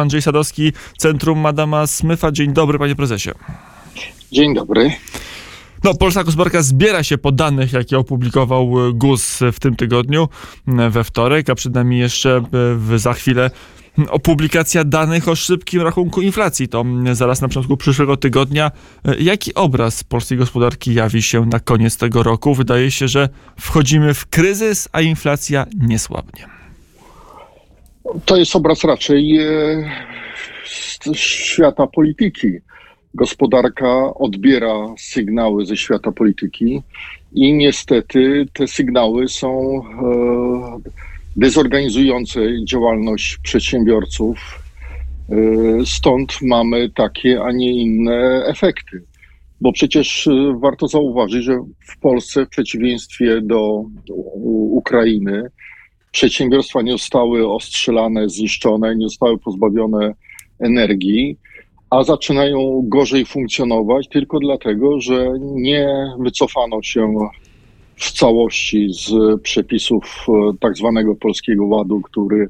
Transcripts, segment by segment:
Andrzej Sadowski, Centrum Madama Smyfa. Dzień dobry, panie prezesie. Dzień dobry. No, polska gospodarka zbiera się po danych, jakie opublikował GUS w tym tygodniu, we wtorek, a przed nami jeszcze za chwilę opublikacja danych o szybkim rachunku inflacji. To zaraz na początku przyszłego tygodnia. Jaki obraz polskiej gospodarki jawi się na koniec tego roku? Wydaje się, że wchodzimy w kryzys, a inflacja nie słabnie. To jest obraz raczej e, świata polityki. Gospodarka odbiera sygnały ze świata polityki i niestety te sygnały są e, dezorganizujące działalność przedsiębiorców. E, stąd mamy takie, a nie inne efekty. Bo przecież warto zauważyć, że w Polsce, w przeciwieństwie do Ukrainy, przedsiębiorstwa nie zostały ostrzelane, zniszczone, nie zostały pozbawione energii, a zaczynają gorzej funkcjonować tylko dlatego, że nie wycofano się w całości z przepisów e, tak zwanego Polskiego Ładu, który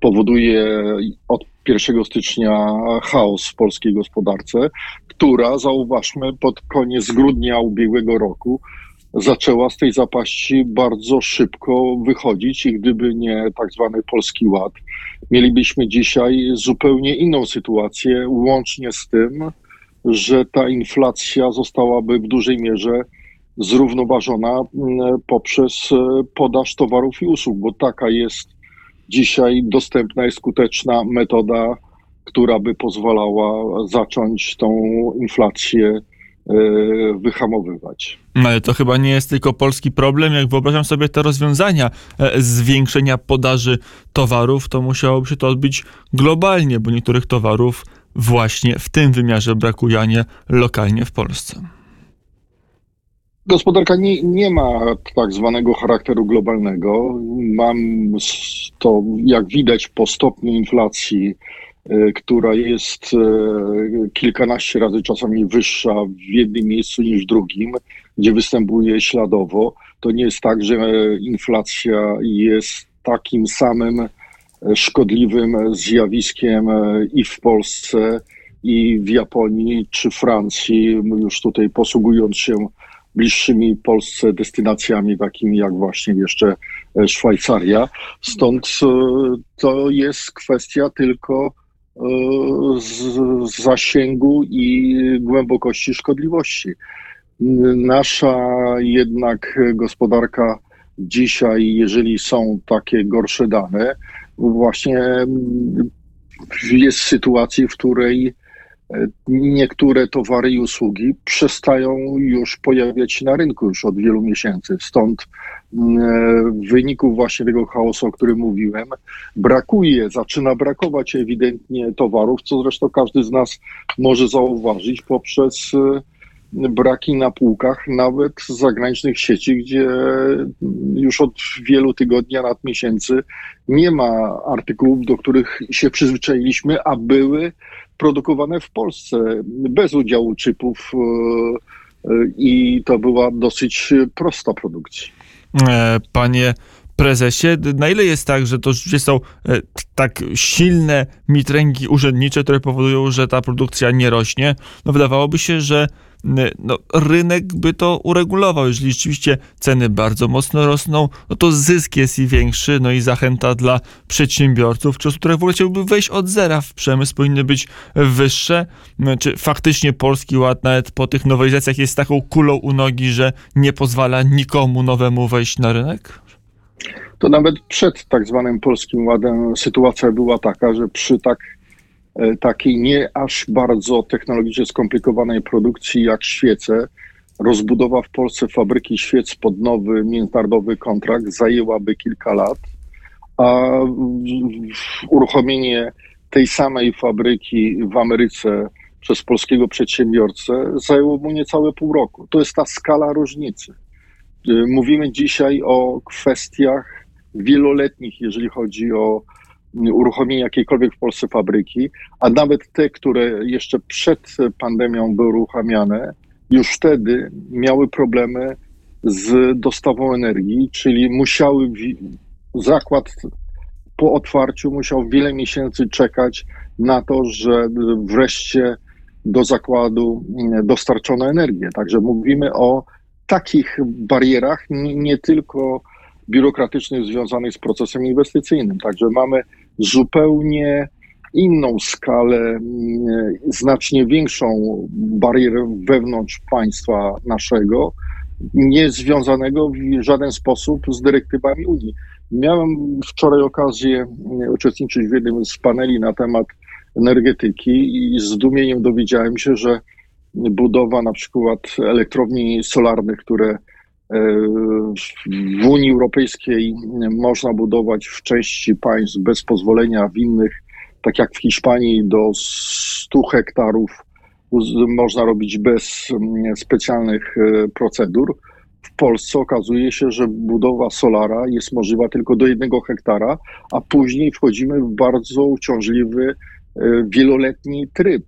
powoduje od 1 stycznia chaos w polskiej gospodarce, która, zauważmy, pod koniec grudnia ubiegłego roku zaczęła z tej zapaści bardzo szybko wychodzić i gdyby nie tak zwany Polski Ład, mielibyśmy dzisiaj zupełnie inną sytuację, łącznie z tym, że ta inflacja zostałaby w dużej mierze zrównoważona mm, poprzez e, podaż towarów i usług, bo taka jest dzisiaj dostępna i skuteczna metoda, która by pozwalała zacząć tą inflację wyhamowywać. No ale to chyba nie jest tylko polski problem. Jak wyobrażam sobie te rozwiązania e, zwiększenia podaży towarów, to musiałoby się to odbyć globalnie, bo niektórych towarów właśnie w tym wymiarze brakuje, a nie lokalnie w Polsce. Gospodarka nie, nie ma tak zwanego charakteru globalnego. Mam to, jak widać, po stopniu inflacji E, która jest e, kilkanaście razy czasami wyższa w jednym miejscu niż w drugim, gdzie występuje śladowo. To nie jest tak, że inflacja jest takim samym szkodliwym zjawiskiem i w Polsce, i w Japonii, czy Francji, już tutaj posługując się bliższymi Polsce destynacjami, takimi jak właśnie jeszcze Szwajcaria. Stąd e, to jest kwestia tylko zasięgu i głębokości szkodliwości. Nasza jednak gospodarka dzisiaj, jeżeli są takie gorsze dane, właśnie jest w sytuacji, w której niektóre towary i usługi przestają już pojawiać się na rynku już od wielu miesięcy. Stąd mm, w wyniku właśnie tego chaosu, o którym mówiłem, brakuje, zaczyna brakować ewidentnie towarów, co zresztą każdy z nas może zauważyć poprzez y, braki na półkach nawet zagranicznych sieci, gdzie już od wielu tygodni, a nawet miesięcy nie ma artykułów, do których się przyzwyczailiśmy, a były produkowane w Polsce bez udziału chipów e, e, i to była dosyć prosta produkcja. E, panie prezesie, na ile jest tak, że to rzeczywiście są tak silne mitręgi urzędnicze, które powodują, że ta produkcja nie rośnie? No wydawałoby się, że no, rynek by to uregulował. Jeżeli rzeczywiście ceny bardzo mocno rosną, no to zysk jest i większy, no i zachęta dla przedsiębiorców, czy osób, które w ogóle chciałby wejść od zera w przemysł, powinny być wyższe. Czy faktycznie Polski Ład nawet po tych nowelizacjach jest taką kulą u nogi, że nie pozwala nikomu nowemu wejść na rynek? To nawet przed tak zwanym Polskim Ładem sytuacja była taka, że przy tak takiej nie aż bardzo technologicznie skomplikowanej produkcji jak świece, rozbudowa w Polsce fabryki świec pod nowy międzynarodowy kontrakt zajęłaby kilka lat, a uruchomienie tej samej fabryki w Ameryce przez polskiego przedsiębiorcę zajęło mu niecałe pół roku. To jest ta skala różnicy. E, mówimy dzisiaj o kwestiach wieloletnich, jeżeli chodzi o uruchomienie jakiejkolwiek w Polsce fabryki, a nawet te, które jeszcze przed pandemią były uruchamiane, już wtedy miały problemy z dostawą energii, czyli musiały zakład po otwarciu musiał wiele miesięcy czekać, na to, że wreszcie do zakładu dostarczono energię. Także mówimy o takich barierach, nie tylko biurokratycznych związanych z procesem inwestycyjnym. Także mamy zupełnie inną skalę, znacznie większą barierę wewnątrz państwa naszego, nie związanego w żaden sposób z dyrektywami Unii. Miałem wczoraj okazję uczestniczyć w jednym z paneli na temat energetyki i z zdumieniem dowiedziałem się, że budowa na przykład elektrowni solarnych, które w Unii Europejskiej można budować w części państw bez pozwolenia, w innych, tak jak w Hiszpanii, do 100 hektarów można robić bez mm, specjalnych e, procedur. W Polsce okazuje się, że budowa solara jest możliwa tylko do jednego hektara, a później wchodzimy w bardzo uciążliwy, e, wieloletni tryb.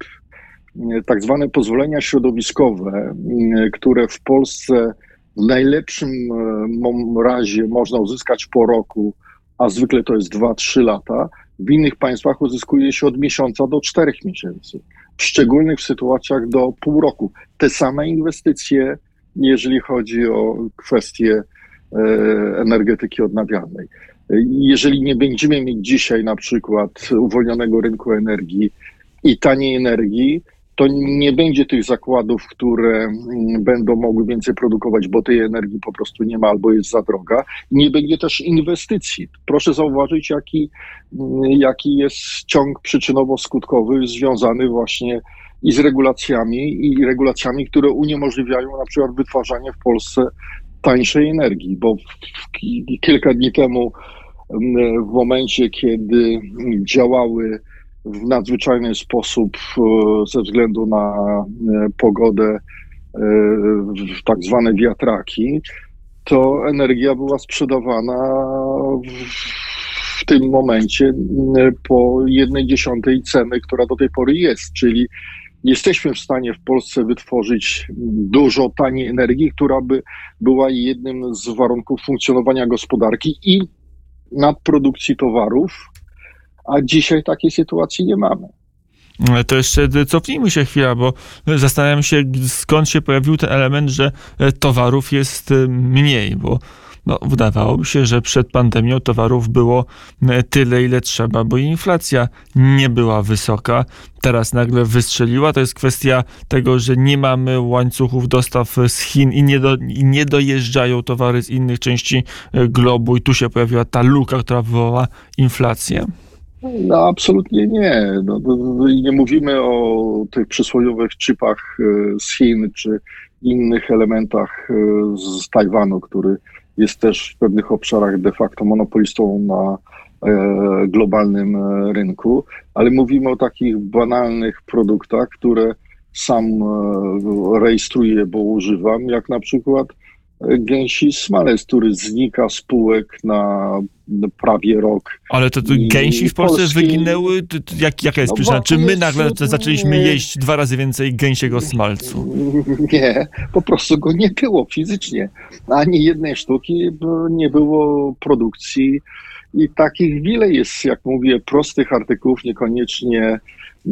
E, tak zwane pozwolenia środowiskowe, które w Polsce w najlepszym razie można uzyskać po roku, a zwykle to jest 2-3 lata, w innych państwach uzyskuje się od miesiąca do czterech miesięcy w szczególnych sytuacjach do pół roku. Te same inwestycje, jeżeli chodzi o kwestie e, energetyki odnawialnej. Jeżeli nie będziemy mieć dzisiaj na przykład uwolnionego rynku energii i taniej energii, to nie będzie tych zakładów, które mm, będą mogły więcej produkować, bo tej energii po prostu nie ma albo jest za droga. Nie będzie też inwestycji. Proszę zauważyć, jaki, mm, jaki jest ciąg przyczynowo-skutkowy związany właśnie i z regulacjami, i regulacjami, które uniemożliwiają na przykład wytwarzanie w Polsce tańszej energii, bo kilka dni temu, mm, w momencie, kiedy działały w nadzwyczajny sposób e, ze względu na e, pogodę e, tak zwane wiatraki, to energia była sprzedawana w tym momencie po jednej dziesiątej ceny, która do tej pory jest, czyli jesteśmy w stanie w Polsce wytworzyć dużo taniej energii, która by była jednym z warunków funkcjonowania gospodarki i nadprodukcji towarów, a dzisiaj takiej sytuacji nie mamy. To jeszcze cofnijmy się chwilę, bo zastanawiam się, skąd się pojawił ten element, że towarów jest mniej, bo no, wydawałoby się, że przed pandemią towarów było tyle, ile trzeba, bo inflacja nie była wysoka. Teraz nagle wystrzeliła. To jest kwestia tego, że nie mamy łańcuchów dostaw z Chin i nie, do, i nie dojeżdżają towary z innych części globu, i tu się pojawiła ta luka, która wywołała inflację. No absolutnie nie. No, nie mówimy o tych przysłowiowych chipach e, z Chin czy innych elementach e, z Tajwanu, który jest też w pewnych obszarach de facto monopolistą na e, globalnym rynku, ale mówimy o takich banalnych produktach, które sam rejestruję, bo używam, jak na przykład gęsi smalec, który znika z półek na prawie rok. Ale to, to gęsi w Polsce Polski... wyginęły? Jak, jaka jest no przyczyna? Czy my nagle zaczęliśmy jeść dwa razy więcej gęsiego smalcu? Nie, po prostu go nie było fizycznie. Ani jednej sztuki nie było produkcji i takich wiele jest, jak mówię, prostych artykułów, niekoniecznie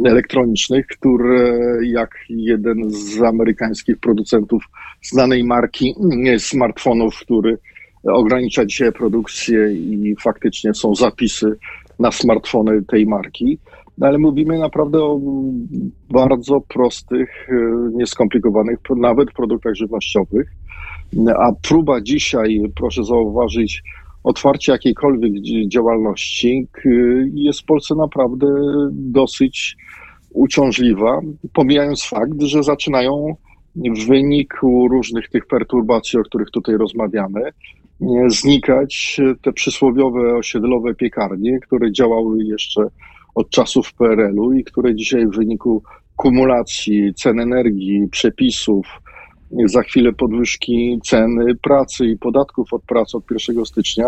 elektronicznych, które jak jeden z amerykańskich producentów znanej marki smartfonów, który ogranicza dzisiaj produkcję i faktycznie są zapisy na smartfony tej marki. No ale mówimy naprawdę o bardzo prostych, nieskomplikowanych, nawet produktach żywnościowych. A próba dzisiaj, proszę zauważyć, otwarcie jakiejkolwiek działalności jest w Polsce naprawdę dosyć uciążliwa, pomijając fakt, że zaczynają w wyniku różnych tych perturbacji, o których tutaj rozmawiamy, znikać te przysłowiowe osiedlowe piekarnie, które działały jeszcze od czasów PRL-u i które dzisiaj w wyniku kumulacji cen energii, przepisów, za chwilę podwyżki ceny pracy i podatków od pracy od 1 stycznia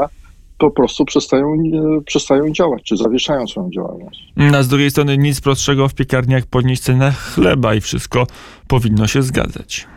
po prostu przestają, przestają działać, czy zawieszają swoją działalność. A z drugiej strony nic prostszego w piekarniach podnieść cenę chleba i wszystko powinno się zgadzać.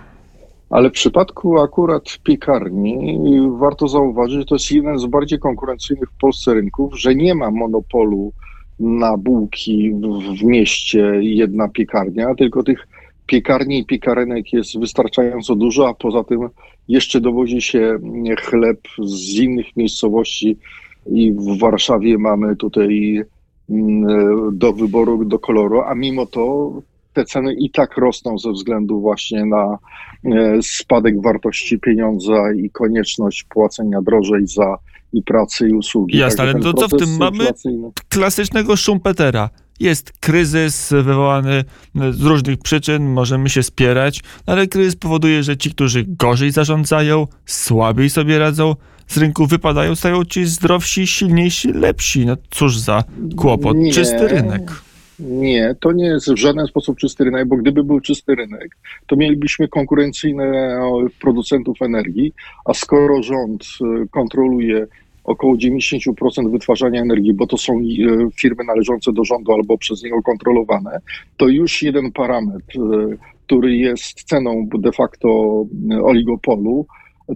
Ale w przypadku akurat piekarni warto zauważyć, że to jest jeden z bardziej konkurencyjnych w Polsce rynków, że nie ma monopolu na bułki w mieście jedna piekarnia, tylko tych piekarni i piekarenek jest wystarczająco dużo, a poza tym jeszcze dowozi się chleb z innych miejscowości i w Warszawie mamy tutaj mm, do wyboru, do koloru, a mimo to te ceny i tak rosną ze względu właśnie na e, spadek wartości pieniądza i konieczność płacenia drożej za i pracy i usługi. Jasne, ale to co w tym mamy? Klasycznego Schumpetera. Jest kryzys wywołany z różnych przyczyn, możemy się spierać, ale kryzys powoduje, że ci, którzy gorzej zarządzają, słabiej sobie radzą, z rynku wypadają, stają ci zdrowsi, silniejsi, lepsi. No cóż za kłopot. Nie. Czysty rynek. Nie, to nie jest w żaden sposób czysty rynek, bo gdyby był czysty rynek, to mielibyśmy konkurencyjne producentów energii, a skoro rząd e, kontroluje około 90% wytwarzania energii, bo to są e, firmy należące do rządu albo przez niego kontrolowane, to już jeden parametr, e, który jest ceną de facto oligopolu,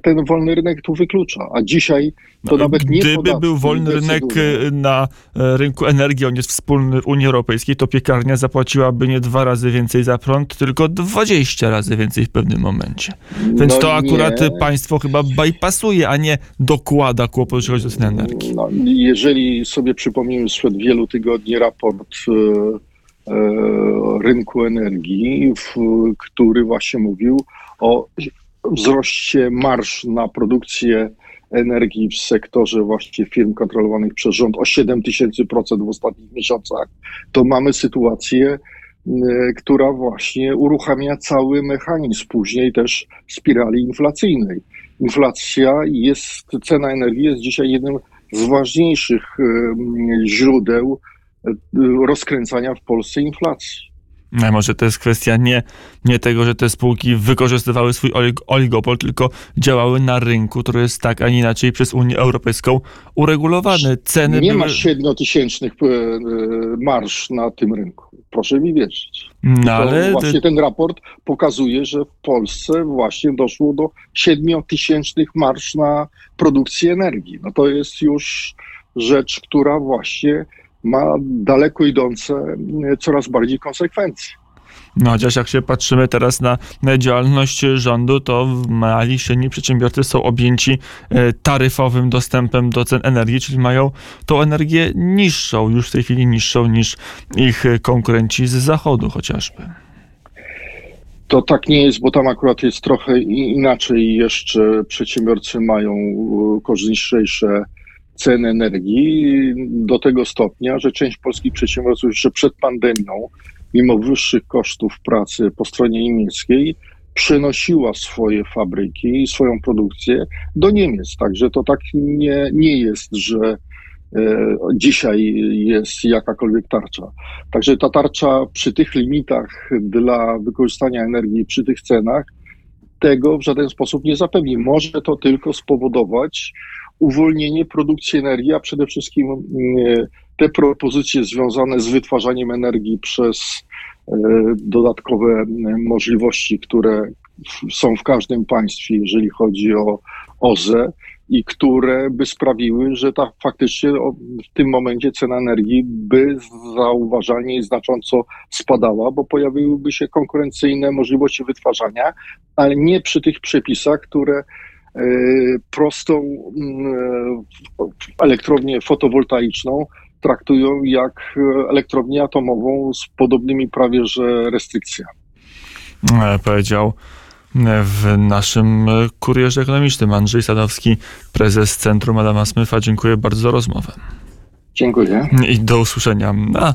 ten wolny rynek tu wyklucza. A dzisiaj to nawet nie Gdyby podatki był wolny rynek e, na e, rynku energii, on jest wspólny Unii Europejskiej, to piekarnia zapłaciłaby nie dwa razy więcej za prąd, tylko 20 razy więcej w pewnym momencie. Więc No to akurat nie. państwo chyba bypassuje, a nie dokłada kłopot, jeśli chodzi o cenę energii. No, jeżeli sobie przypomnimy sprzed wielu tygodni raport e, rynku energii, w, który właśnie mówił o wzroście marsz na produkcję energii w sektorze właśnie firm kontrolowanych przez rząd o 7 tysięcy procent w ostatnich miesiącach, to mamy sytuację, e, która właśnie uruchamia cały mechanizm później też spirali inflacyjnej. Inflacja jest, cena energii jest dzisiaj jednym z ważniejszych em, źródeł e, rozkręcania w Polsce inflacji. No, może to jest kwestia nie, nie tego, że te spółki wykorzystywały swój olig- oligopol, tylko działały na rynku, który jest tak, a nie inaczej przez Unię Europejską uregulowany. Ceny Nie były... ma siedmiotysięcznych e, e, marsz na tym rynku. Proszę mi wierzyć. No ale właśnie ten raport pokazuje, że w Polsce właśnie doszło do siedmiotysięcznych marsz na produkcję energii. No to jest już rzecz, która właśnie ma daleko idące, e, coraz bardziej konsekwencje. No chociaż jak się patrzymy teraz na, działalność rządu, to mali, średni przedsiębiorcy są objęci e, taryfowym dostępem do cen energii, czyli mają tą energię niższą, już w tej chwili niższą niż ich e, konkurenci z zachodu chociażby. To tak nie jest, bo tam akurat jest trochę inaczej. Jeszcze przedsiębiorcy mają korzystniejsze ceny energii do tego stopnia, że część polskich przedsiębiorców jeszcze przed pandemią, mimo wyższych kosztów pracy po stronie niemieckiej, przenosiła swoje fabryki i swoją produkcję do Niemiec. Także to tak nie, nie jest, że e, dzisiaj jest jakakolwiek tarcza. Także ta tarcza przy tych limitach dla wykorzystania energii, przy tych cenach, tego w żaden sposób nie zapewni. Może to tylko spowodować uwolnienie produkcji energii, a przede wszystkim mm, te propozycje związane z wytwarzaniem energii przez e, dodatkowe mm, możliwości, które są w każdym państwie, jeżeli chodzi o OZE i które by sprawiły, że ta faktycznie w tym momencie cena energii by zauważalnie i znacząco spadała, bo pojawiłyby się konkurencyjne możliwości wytwarzania, ale nie przy tych przepisach, które e, prostą mm, e, elektrownię fotowoltaiczną traktują jak e, elektrownię atomową z podobnymi prawie że restrykcjami. E, Powiedział e, w naszym e, kurierze ekonomicznym Andrzej Sadowski, prezes Centrum Adama Smyfa. Dziękuję bardzo za rozmowę Dziękuję. i do usłyszenia. A